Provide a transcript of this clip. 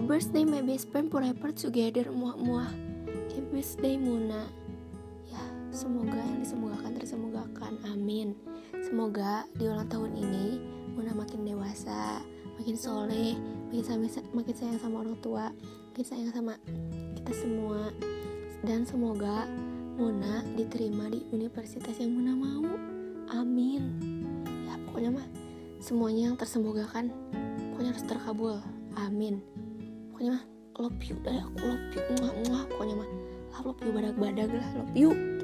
birthday my best friend forever together. Muah muah happy birthday Muna. Ya semoga yang disemogakan tersemogakan. Amin. Semoga di ulang tahun ini Muna makin dewasa makin soleh makin sama, makin sayang sama orang tua makin sayang sama kita semua. Dan semoga Muna diterima di universitas yang Muna mau. Amin. Ya pokoknya mah semuanya yang tersemogakan pokoknya harus terkabul. Amin pokoknya love you dah. Aku love you. Muah muah pokoknya mah. Love you badak badak lah. Love you